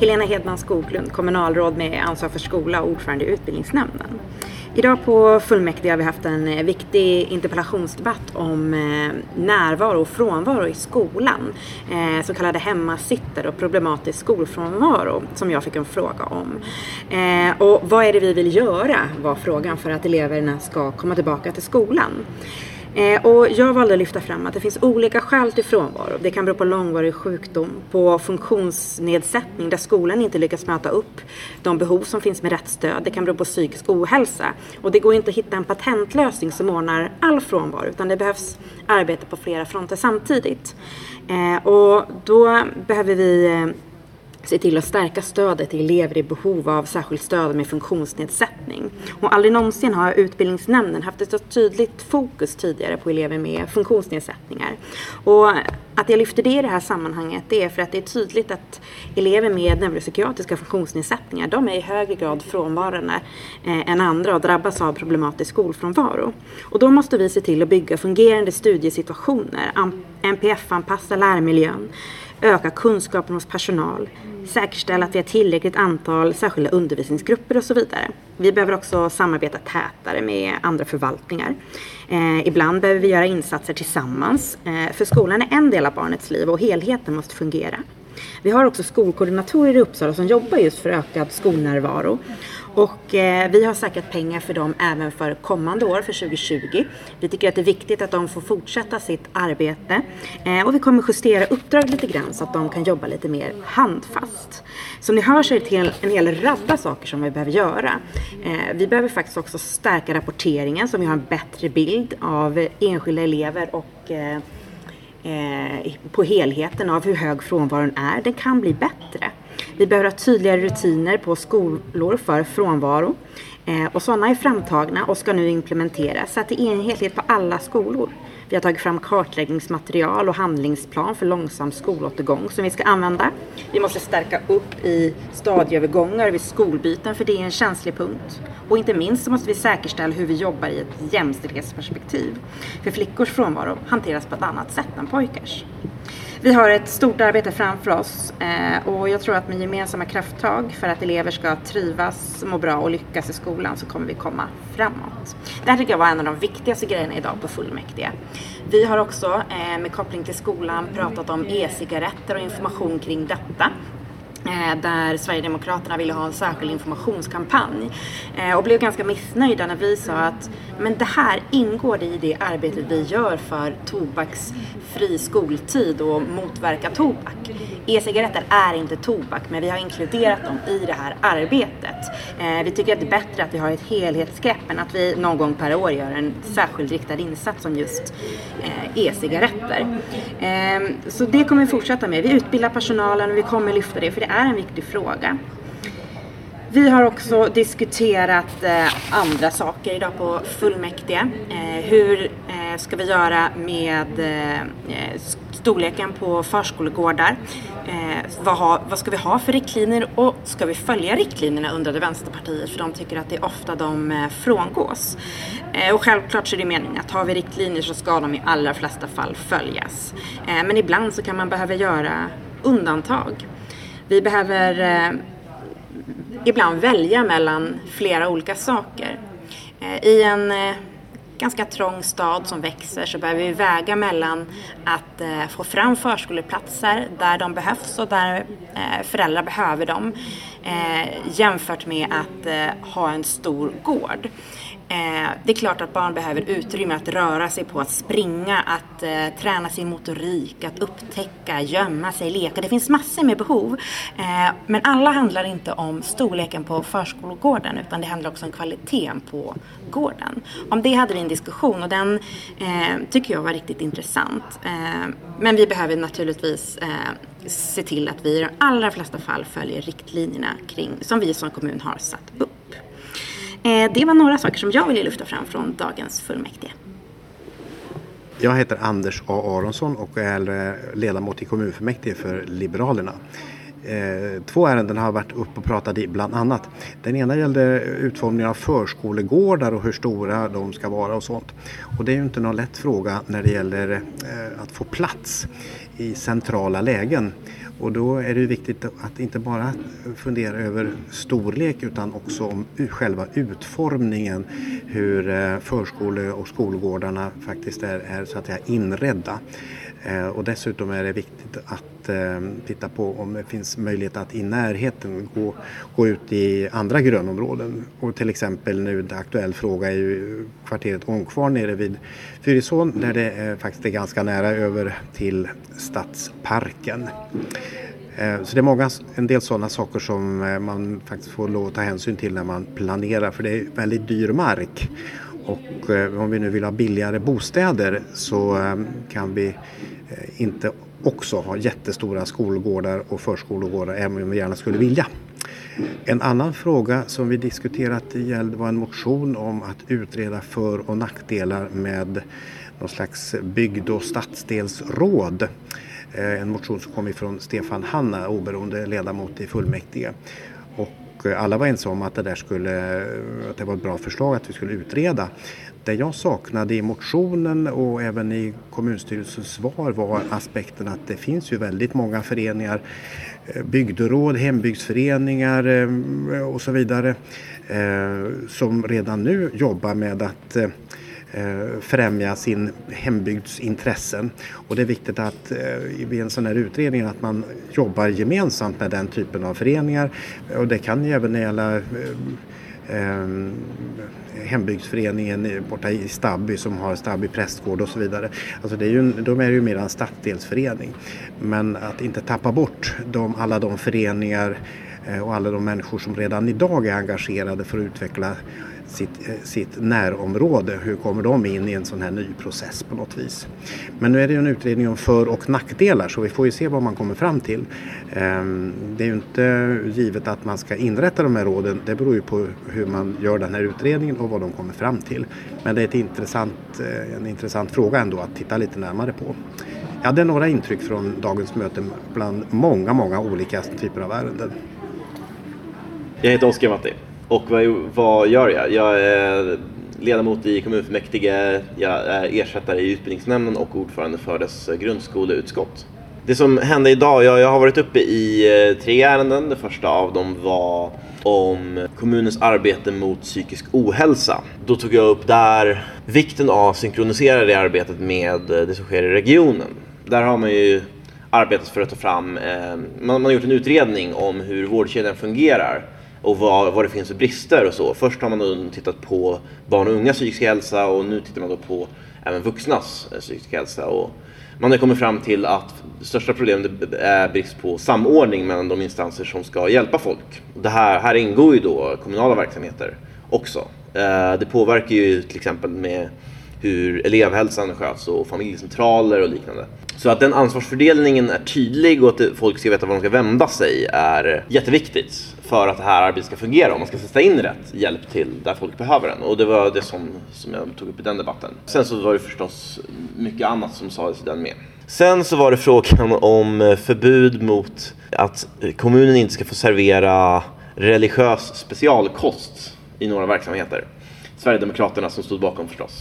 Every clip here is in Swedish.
Helena Hedman Skoglund, kommunalråd med ansvar för skola och ordförande i utbildningsnämnden. Idag på fullmäktige har vi haft en eh, viktig interpellationsdebatt om eh, närvaro och frånvaro i skolan. Eh, så kallade hemmasitter och problematisk skolfrånvaro som jag fick en fråga om. Och vad är det vi vill göra var frågan för att eleverna ska komma tillbaka till skolan. Eh, och jag valde att lyfta fram att det finns olika skäl till frånvaro. Det kan bero på långvarig sjukdom, på funktionsnedsättning där skolan inte lyckas möta upp de behov som finns med rätt stöd. Det kan bero på psykisk ohälsa. Och det går inte att hitta en patentlösning som ordnar all frånvaro utan det behövs arbete på flera fronter samtidigt. Eh, och då behöver vi eh, se till att stärka stödet till elever i behov av särskilt stöd med funktionsnedsättning. Och aldrig någonsin har utbildningsnämnden haft ett så tydligt fokus tidigare på elever med funktionsnedsättningar. Och att jag lyfter det i det här sammanhanget det är för att det är tydligt att elever med neuropsykiatriska funktionsnedsättningar de är i högre grad frånvarande eh, än andra och drabbas av problematisk skolfrånvaro. Och då måste vi se till att bygga fungerande studiesituationer, NPF-anpassa lärmiljön, öka kunskapen hos personal, säkerställa att vi har tillräckligt antal särskilda undervisningsgrupper och så vidare. Vi behöver också samarbeta tätare med andra förvaltningar. Eh, ibland behöver vi göra insatser tillsammans, eh, för skolan är en del av barnets liv och helheten måste fungera. Vi har också skolkoordinatorer i Uppsala som jobbar just för ökad skolnärvaro. Och eh, vi har säkrat pengar för dem även för kommande år, för 2020. Vi tycker att det är viktigt att de får fortsätta sitt arbete. Eh, och vi kommer justera uppdrag lite grann så att de kan jobba lite mer handfast. Som ni hör så är det en, en hel radda saker som vi behöver göra. Eh, vi behöver faktiskt också stärka rapporteringen så vi har en bättre bild av enskilda elever och eh, eh, på helheten av hur hög frånvaron är. Den kan bli bättre. Vi behöver ha tydligare rutiner på skolor för frånvaro. Eh, och sådana är framtagna och ska nu implementeras så att det är enhetlighet på alla skolor. Vi har tagit fram kartläggningsmaterial och handlingsplan för långsam skolåtergång som vi ska använda. Vi måste stärka upp i stadieövergångar vid skolbyten för det är en känslig punkt. Och inte minst så måste vi säkerställa hur vi jobbar i ett jämställdhetsperspektiv. För flickors frånvaro hanteras på ett annat sätt än pojkars. Vi har ett stort arbete framför oss eh, och jag tror att med gemensamma krafttag för att elever ska trivas, må bra och lyckas i skolan så kommer vi komma framåt. Det här tycker jag var en av de viktigaste grejerna idag på fullmäktige. Vi har också eh, med koppling till skolan pratat om e-cigaretter och information kring detta Eh, där Sverigedemokraterna ville ha en särskild informationskampanj eh, och blev ganska missnöjda när vi sa att men det här ingår i det arbetet vi gör för tobaksfri skoltid och motverka tobak. E-cigaretter är inte tobak men vi har inkluderat dem i det här arbetet. Eh, vi tycker att det är bättre att vi har ett helhetsgrepp än att vi någon gång per år gör en särskild riktad insats om just eh, e-cigaretter. Ehm, så det kommer vi fortsätta med. Vi utbildar personalen och vi kommer lyfta det för det är en viktig fråga. Vi har också diskuterat eh, andra saker idag på fullmäktige. Eh, hur eh, ska vi göra med eh, eh storleken på förskolegårdar? Eh, vad, ha, vad, ska vi ha för riktlinjer och ska vi följa riktlinjerna undrade Vänsterpartiet för de tycker att det är ofta de eh, frångås. Eh, och självklart så är det meningen att har vi riktlinjer så ska de i allra flesta fall följas. Eh, men ibland så kan man behöva göra undantag. Vi behöver eh, ibland välja mellan flera olika saker. Eh, I en eh, ganska trång stad som växer så behöver vi väga mellan att eh, få fram förskoleplatser där de behövs och där eh, föräldrar behöver dem eh, jämfört med att eh, ha en stor gård. Eh, det är klart att barn behöver utrymme att röra sig på, att springa, att eh, träna sin motorik, att upptäcka, gömma sig, leka. Det finns massor med behov. Eh, men alla handlar inte om storleken på förskolegården utan det handlar också om kvaliteten på gården. Om det hade vi en diskussion och den eh, tycker jag var riktigt intressant. Eh, men vi behöver naturligtvis eh, se till att vi i de allra flesta fall följer riktlinjerna kring, som vi som kommun har satt upp. Eh, det var några saker som jag ville lyfta fram från dagens fullmäktige. Jag heter Anders A Aronsson och är eh, ledamot i kommunfullmäktige för Liberalerna. Eh, två ärenden har varit uppe och pratat i bland annat. Den ena gällde utformningen av förskolegårdar och hur stora de ska vara och sånt. Och det är ju inte någon lätt fråga när det gäller eh, att få plats i centrala lägen. Och då är det viktigt att inte bara fundera över storlek utan också om själva utformningen. Hur eh, förskole och skolgårdarna faktiskt är, är så att säga inredda. Eh, och dessutom är det viktigt att eh, titta på om det finns möjlighet att i närheten gå, gå ut i andra grönområden. Och till exempel nu en aktuell fråga är ju kvarteret Ångkvarn nere vid Fyrisån där det är faktiskt är ganska nära över till Stadsparken. Eh, så det är många, en del sådana saker som man faktiskt får lov att ta hänsyn till när man planerar för det är väldigt dyr mark. Och eh, om vi nu vill ha billigare bostäder så ehm, kan vi eh, inte också ha jättestora skolgårdar och förskolegårdar även om vi gärna skulle vilja. En annan fråga som vi diskuterat var en motion om att utreda för och nackdelar med någon slags bygd och stadsdelsråd. Eh, en motion som kom ifrån Stefan Hanna, oberoende ledamot i fullmäktige. Och eh, alla var ense om att det, där skulle, att det var ett bra förslag att vi skulle utreda. Det jag saknade i motionen och även i kommunstyrelsens svar var aspekten att det finns ju väldigt många föreningar, eh, bygderåd, hembygdsföreningar eh, och så vidare som redan nu jobbar med att Eh, främja sin hembygds intressen. Och det är viktigt att eh, vid en sån här utredning att man jobbar gemensamt med den typen av föreningar. Och det kan ju även gälla eh, eh, hembygdsföreningen borta i Stabby som har Stabby prästgård och så vidare. Alltså det är ju, de är ju mer en stadsdelsförening. Men att inte tappa bort de, alla de föreningar och alla de människor som redan idag är engagerade för att utveckla sitt, eh, sitt närområde. Hur kommer de in i en sån här ny process på något vis? Men nu är det ju en utredning om för och nackdelar så vi får ju se vad man kommer fram till. Ehm, det är ju inte givet att man ska inrätta de här råden. Det beror ju på hur man gör den här utredningen och vad de kommer fram till. Men det är ett intressant, eh, en intressant fråga ändå att titta lite närmare på. Jag hade några intryck från dagens möte bland många, många olika typer av ärenden. Jag heter Oskar Matti. Och vad, vad gör jag? Jag är ledamot i kommunfullmäktige, jag är ersättare i utbildningsnämnden och ordförande för dess grundskoleutskott. Det som hände idag, jag, jag har varit uppe i eh, tre ärenden. Det första av dem var om kommunens arbete mot psykisk ohälsa. Då tog jag upp där vikten av att synkronisera det arbetet med eh, det som sker i regionen. Där har man ju arbetat för att ta fram, eh, man, man har gjort en utredning om hur vårdkedjan fungerar och vad, vad det finns för brister och så. Först har man då tittat på barn och ungas psykiska hälsa och nu tittar man då på även vuxnas eh, psykiska hälsa. Och man har kommit fram till att det största problemet är brist på samordning mellan de instanser som ska hjälpa folk. Det här, här ingår ju då kommunala verksamheter också. Eh, det påverkar ju till exempel med hur elevhälsan sköts och familjecentraler och liknande. Så att den ansvarsfördelningen är tydlig och att folk ska veta var de ska vända sig är jätteviktigt för att det här arbetet ska fungera och man ska sätta in rätt hjälp till där folk behöver den. Och det var det som, som jag tog upp i den debatten. Sen så var det förstås mycket annat som sades i den med. Sen så var det frågan om eh, förbud mot att kommunen inte ska få servera religiös specialkost i några verksamheter. Sverigedemokraterna som stod bakom förstås.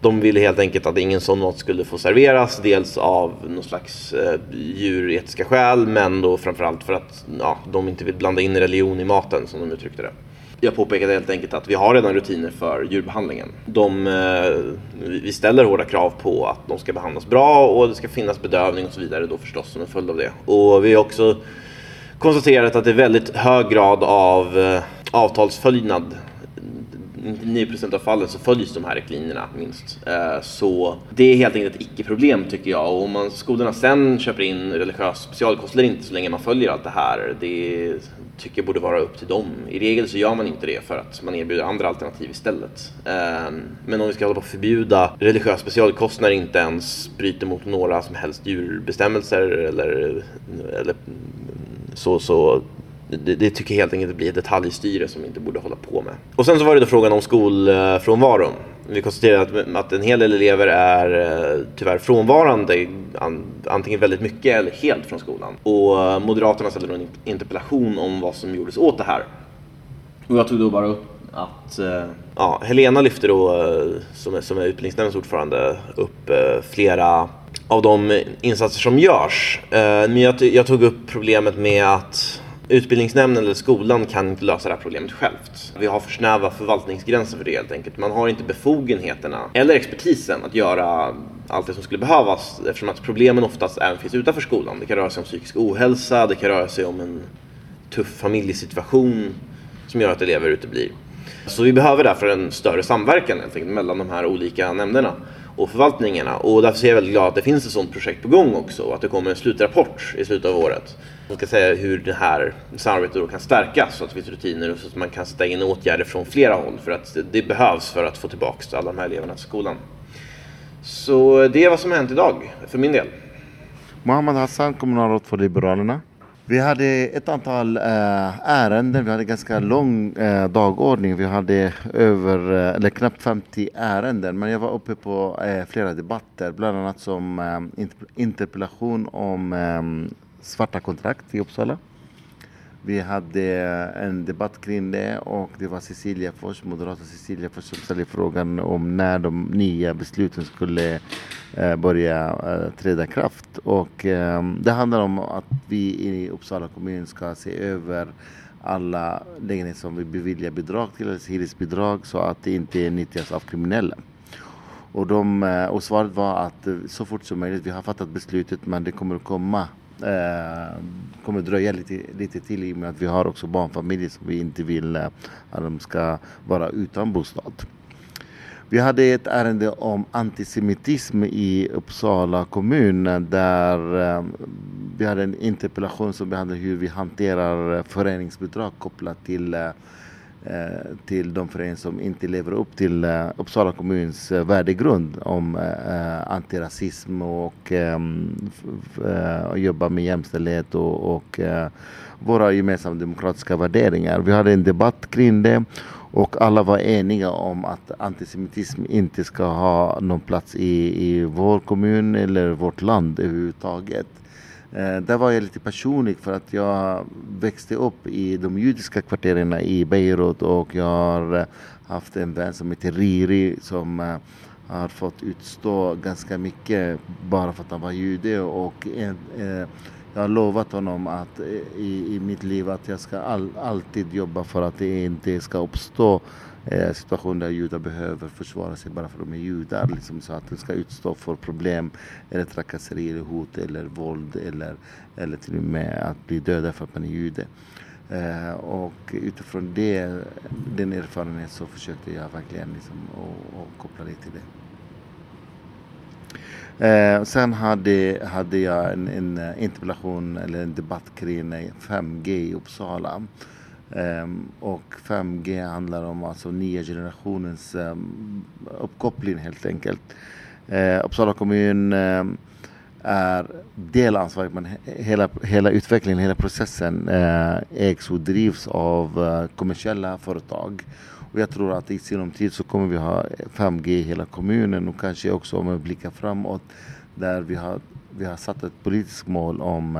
De ville helt enkelt att ingen sån mat skulle få serveras. Dels av någon slags eh, djuretiska skäl men då framförallt för att ja, de inte vill blanda in religion i maten som de uttryckte det. Jag påpekade helt enkelt att vi har redan rutiner för djurbehandlingen. De, eh, vi ställer hårda krav på att de ska behandlas bra och det ska finnas bedövning och så vidare då förstås som en följd av det. Och vi har också konstaterat att det är väldigt hög grad av eh, avtalsföljnad 99% av fallen så följs de här riktlinjerna minst. Eh, så det är helt enkelt ett icke-problem tycker jag. Och om man, skolorna sen köper in religiös specialkost eller inte så länge man följer allt det här, det tycker jag borde vara upp till dem. I regel så gör man inte det för att man erbjuder andra alternativ istället. Ehm, men om vi ska hålla på att förbjuda religiös specialkost när det inte ens bryter mot några som helst djurbestämmelser eller, eller så, så det, det tycker jag helt enkelt blir ett detaljstyre som vi inte borde hålla på med. Och sen så var det då frågan om skolfrånvaron. Vi konstaterade att, att en hel del elever är eh, tyvärr frånvarande antingen väldigt mycket eller helt från skolan. Och eh, Moderaterna ställde då en interpellation om vad som gjordes åt det här. Och jag tog då bara upp att eh, ja, Helena lyfte då, som är, som är utbildningsnämndens ordförande, upp flera av de insatser som görs. Men jag, jag tog upp problemet med att Utbildningsnämnden eller skolan kan inte lösa det här problemet självt. Vi har för snäva förvaltningsgränser för det helt enkelt. Man har inte befogenheterna eller expertisen att göra allt det som skulle behövas eftersom att problemen oftast även finns utanför skolan. Det kan röra sig om psykisk ohälsa, det kan röra sig om en tuff familjesituation som gör att elever uteblir. Så vi behöver därför en större samverkan helt enkelt mellan de här olika nämnderna och förvaltningarna. Och därför är jag väldigt glad att det finns ett sådant projekt på gång också och att det kommer en slutrapport i slutet av året. Som ska säga hur det här samarbetet då kan stärkas så att det finns rutiner och så att man kan sätta in åtgärder från flera håll för att det behövs för att få tillbaka alla de här eleverna till skolan. Så det är vad som har hänt idag för min del. Mohammad Hassan, kommunalråd för Liberalerna. Vi hade ett antal eh, ärenden, vi hade ganska lång eh, dagordning. Vi hade över, eh, eller knappt 50 ärenden. Men jag var uppe på flera debatter, bland annat som interpellation om svarta kontrakt i Uppsala. Vi hade en debatt kring det och det var Cecilia Fors, moderata Cecilia Fors som ställde frågan om när de nya besluten skulle eh, börja eh, träda kraft. Och eh, det handlar om att vi i Uppsala kommun ska se över alla lägenheter som vi beviljar bidrag till, eller hyresbidrag, så att det inte nyttjas av kriminella. Och, de, och svaret var att så fort som möjligt, vi har fattat beslutet men det kommer att komma eh, kommer dröja lite, lite till i och med att vi har också barnfamiljer som vi inte vill eh, att de ska vara utan bostad. Vi hade ett ärende om antisemitism i Uppsala kommun eh, där eh, vi hade en interpellation som behandlade hur vi hanterar eh, föreningsbidrag kopplat till Eh, Eh, till de föreningar som inte lever upp till eh, Uppsala kommuns eh, värdegrund om antirasism och ehm, jobba med jämställdhet och, och våra gemensamma demokratiska värderingar. Vi hade en debatt kring det och alla var eniga om att antisemitism inte ska ha någon plats i, i vår kommun eller vårt land överhuvudtaget. Eh, där var jag lite personlig för att jag växte upp i de judiska kvarteren i Beirut och jag har eh, haft en vän som heter Riri som eh, har fått utstå ganska mycket bara för att han var jude och eh, jag har lovat honom att eh, i, i mitt liv att jag ska all, alltid jobba för att det inte ska uppstå eh, situation där judar behöver försvara sig bara för att de är judar. Liksom, så att de ska utstå för problem eller trakasserier, hot eller våld eller, eller till och med att bli döda för att man är jude. Eh, och utifrån det, den erfarenheten så försökte jag verkligen liksom, och, och koppla det till det. Eh, sen hade, hade jag en, en, interpellation eller en debatt kring 5G i Uppsala. Um, och 5G handlar om alltså nya generationens um, uppkoppling helt enkelt. Uh, Uppsala kommun um, är delansvarig men hela, hela utvecklingen, hela processen uh, ägs och drivs av uh, kommersiella företag. Och jag tror att i sinom tid så kommer vi ha 5G i hela kommunen och kanske också om vi blickar framåt där vi har, vi har satt ett politiskt mål om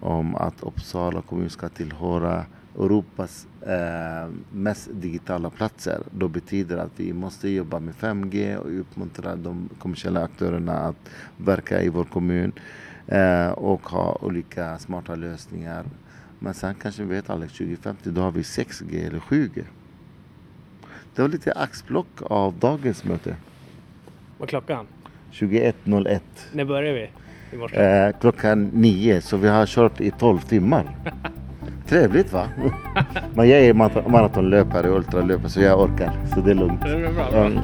om att Uppsala kommun ska tillhöra Europas eh, mest digitala platser. Då betyder att vi måste jobba med 5G och uppmuntra de kommersiella aktörerna att verka i vår kommun eh, och ha olika smarta lösningar. Men sen kanske vi vet Alex, 2050 då har vi 6G eller 7G. Det var lite axplock av dagens möte. Vad är klockan? 21.01. När börjar vi? Eh, klockan nio, så vi har kört i 12 timmar. Trevligt va? Men jag är maratonlöpare och ultralöpare så jag orkar. Så det är lugnt. Det är bra.